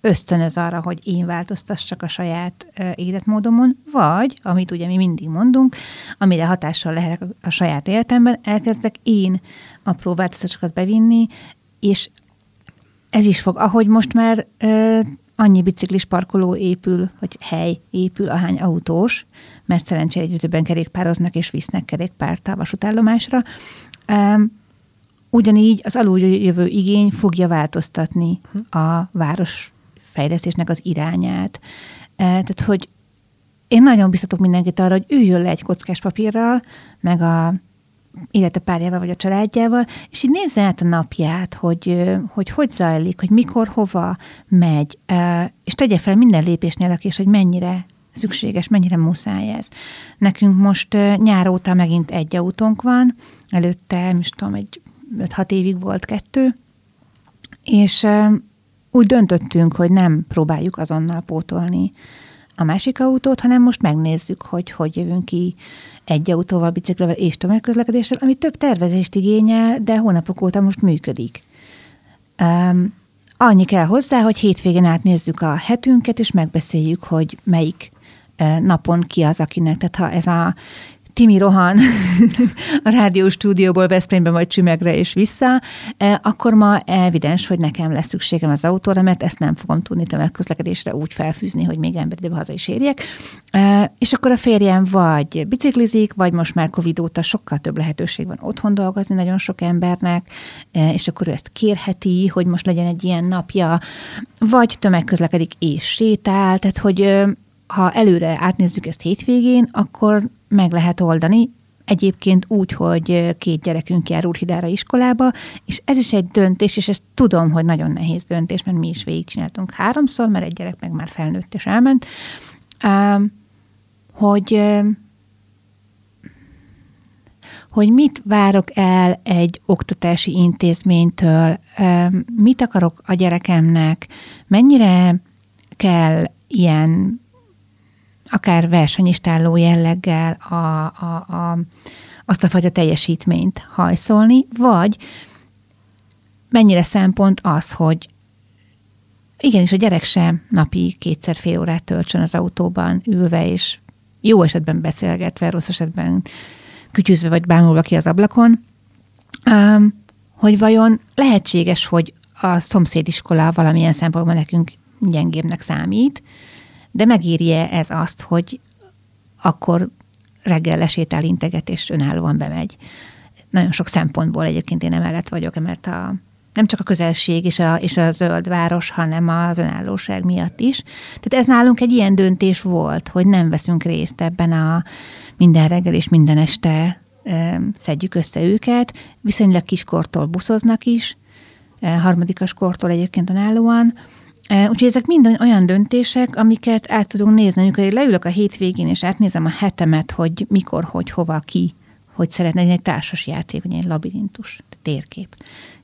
ösztönöz arra, hogy én változtassak a saját életmódomon, vagy, amit ugye mi mindig mondunk, amire hatással lehet a saját életemben, elkezdek én apró változtatásokat bevinni, és ez is fog, ahogy most már annyi biciklis parkoló épül, vagy hely épül, ahány autós, mert szerencsére egyre többen kerékpároznak és visznek kerékpárt a vasútállomásra. Ugyanígy az aluljövő igény fogja változtatni a város fejlesztésnek az irányát. E, tehát, hogy én nagyon biztatok mindenkit arra, hogy üljön le egy kockás papírral, meg a illetve párjával vagy a családjával, és így nézze át a napját, hogy, hogy hogy zajlik, hogy mikor, hova megy, és tegye fel minden lépésnél a kés, hogy mennyire szükséges, mennyire muszáj ez. Nekünk most nyár óta megint egy autónk van, előtte, most tudom, egy 5-6 évig volt kettő, és úgy döntöttünk, hogy nem próbáljuk azonnal pótolni a másik autót, hanem most megnézzük, hogy hogy jövünk ki egy autóval, biciklivel és tömegközlekedéssel, ami több tervezést igényel, de hónapok óta most működik. Um, annyi kell hozzá, hogy hétvégén átnézzük a hetünket, és megbeszéljük, hogy melyik napon ki az, akinek. Tehát ha ez a Timi rohan a rádió stúdióból Veszprémbe vagy Csümegre és vissza, e, akkor ma evidens, hogy nekem lesz szükségem az autóra, mert ezt nem fogom tudni tömegközlekedésre úgy felfűzni, hogy még emberidőbe haza is érjek. E, és akkor a férjem vagy biciklizik, vagy most már Covid óta sokkal több lehetőség van otthon dolgozni nagyon sok embernek, e, és akkor ő ezt kérheti, hogy most legyen egy ilyen napja, vagy tömegközlekedik és sétál, tehát hogy ha előre átnézzük ezt hétvégén, akkor meg lehet oldani, egyébként úgy, hogy két gyerekünk jár Úrhidára iskolába, és ez is egy döntés, és ezt tudom, hogy nagyon nehéz döntés, mert mi is végigcsináltunk háromszor, mert egy gyerek meg már felnőtt és elment, hogy hogy mit várok el egy oktatási intézménytől, mit akarok a gyerekemnek, mennyire kell ilyen akár versenyistálló jelleggel a, a, a, azt a fajta teljesítményt hajszolni, vagy mennyire szempont az, hogy igenis a gyerek sem napi kétszer fél órát töltsön az autóban ülve, és jó esetben beszélgetve, rossz esetben kütyüzve vagy bámulva ki az ablakon, hogy vajon lehetséges, hogy a szomszédiskola valamilyen szempontból nekünk gyengébbnek számít, de megírje ez azt, hogy akkor reggel lesétál integet, és önállóan bemegy. Nagyon sok szempontból egyébként én emellett vagyok, mert a, nem csak a közelség és a, és a zöld város, hanem az önállóság miatt is. Tehát ez nálunk egy ilyen döntés volt, hogy nem veszünk részt ebben a minden reggel és minden este szedjük össze őket. Viszonylag kiskortól buszoznak is, harmadikas kortól egyébként önállóan, Úgyhogy ezek mind olyan döntések, amiket át tudunk nézni. Amikor én leülök a hétvégén, és átnézem a hetemet, hogy mikor, hogy, hova, ki, hogy szeretne egy társas játék, vagy egy labirintus, térkép,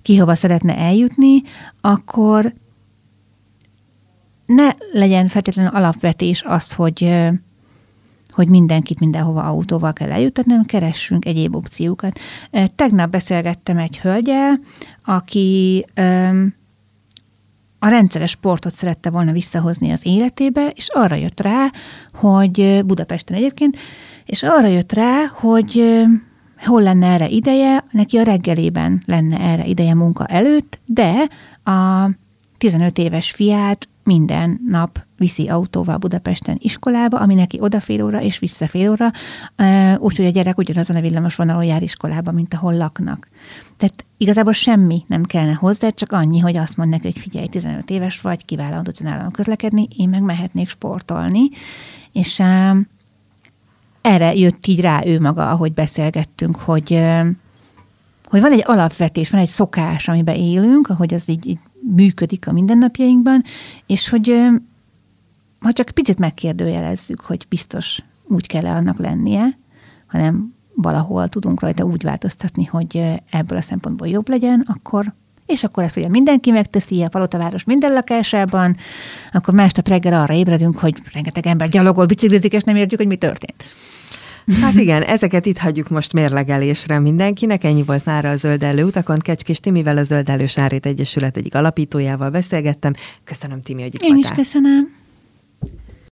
ki hova szeretne eljutni, akkor ne legyen feltétlenül alapvetés az, hogy hogy mindenkit mindenhova autóval kell eljutatni, keressünk egyéb opciókat. Tegnap beszélgettem egy hölgyel, aki a rendszeres sportot szerette volna visszahozni az életébe, és arra jött rá, hogy Budapesten egyébként, és arra jött rá, hogy hol lenne erre ideje, neki a reggelében lenne erre ideje munka előtt, de a 15 éves fiát minden nap viszi autóval Budapesten iskolába, ami neki oda fél óra és vissza fél óra, úgyhogy a gyerek ugyanazon a villamos vonalon jár iskolába, mint ahol laknak. Tehát igazából semmi nem kellene hozzá, csak annyi, hogy azt mond neki, hogy figyelj, 15 éves vagy, kiválóan tudsz közlekedni, én meg mehetnék sportolni. És uh, erre jött így rá ő maga, ahogy beszélgettünk, hogy, hogy van egy alapvetés, van egy szokás, amiben élünk, ahogy az így, így működik a mindennapjainkban, és hogy ha csak picit megkérdőjelezzük, hogy biztos úgy kell-e annak lennie, hanem valahol tudunk rajta úgy változtatni, hogy ebből a szempontból jobb legyen, akkor és akkor ezt ugye mindenki megteszi, a palotaváros minden lakásában, akkor másnap reggel arra ébredünk, hogy rengeteg ember gyalogol, biciklizik, és nem értjük, hogy mi történt. Hát igen, ezeket itt hagyjuk most mérlegelésre mindenkinek. Ennyi volt már a Zöld Ellő utakon. Kecskés Timivel, a Zöld Ellő Sárét Egyesület egyik alapítójával beszélgettem. Köszönöm, Timi, hogy itt Én voltál. is köszönöm.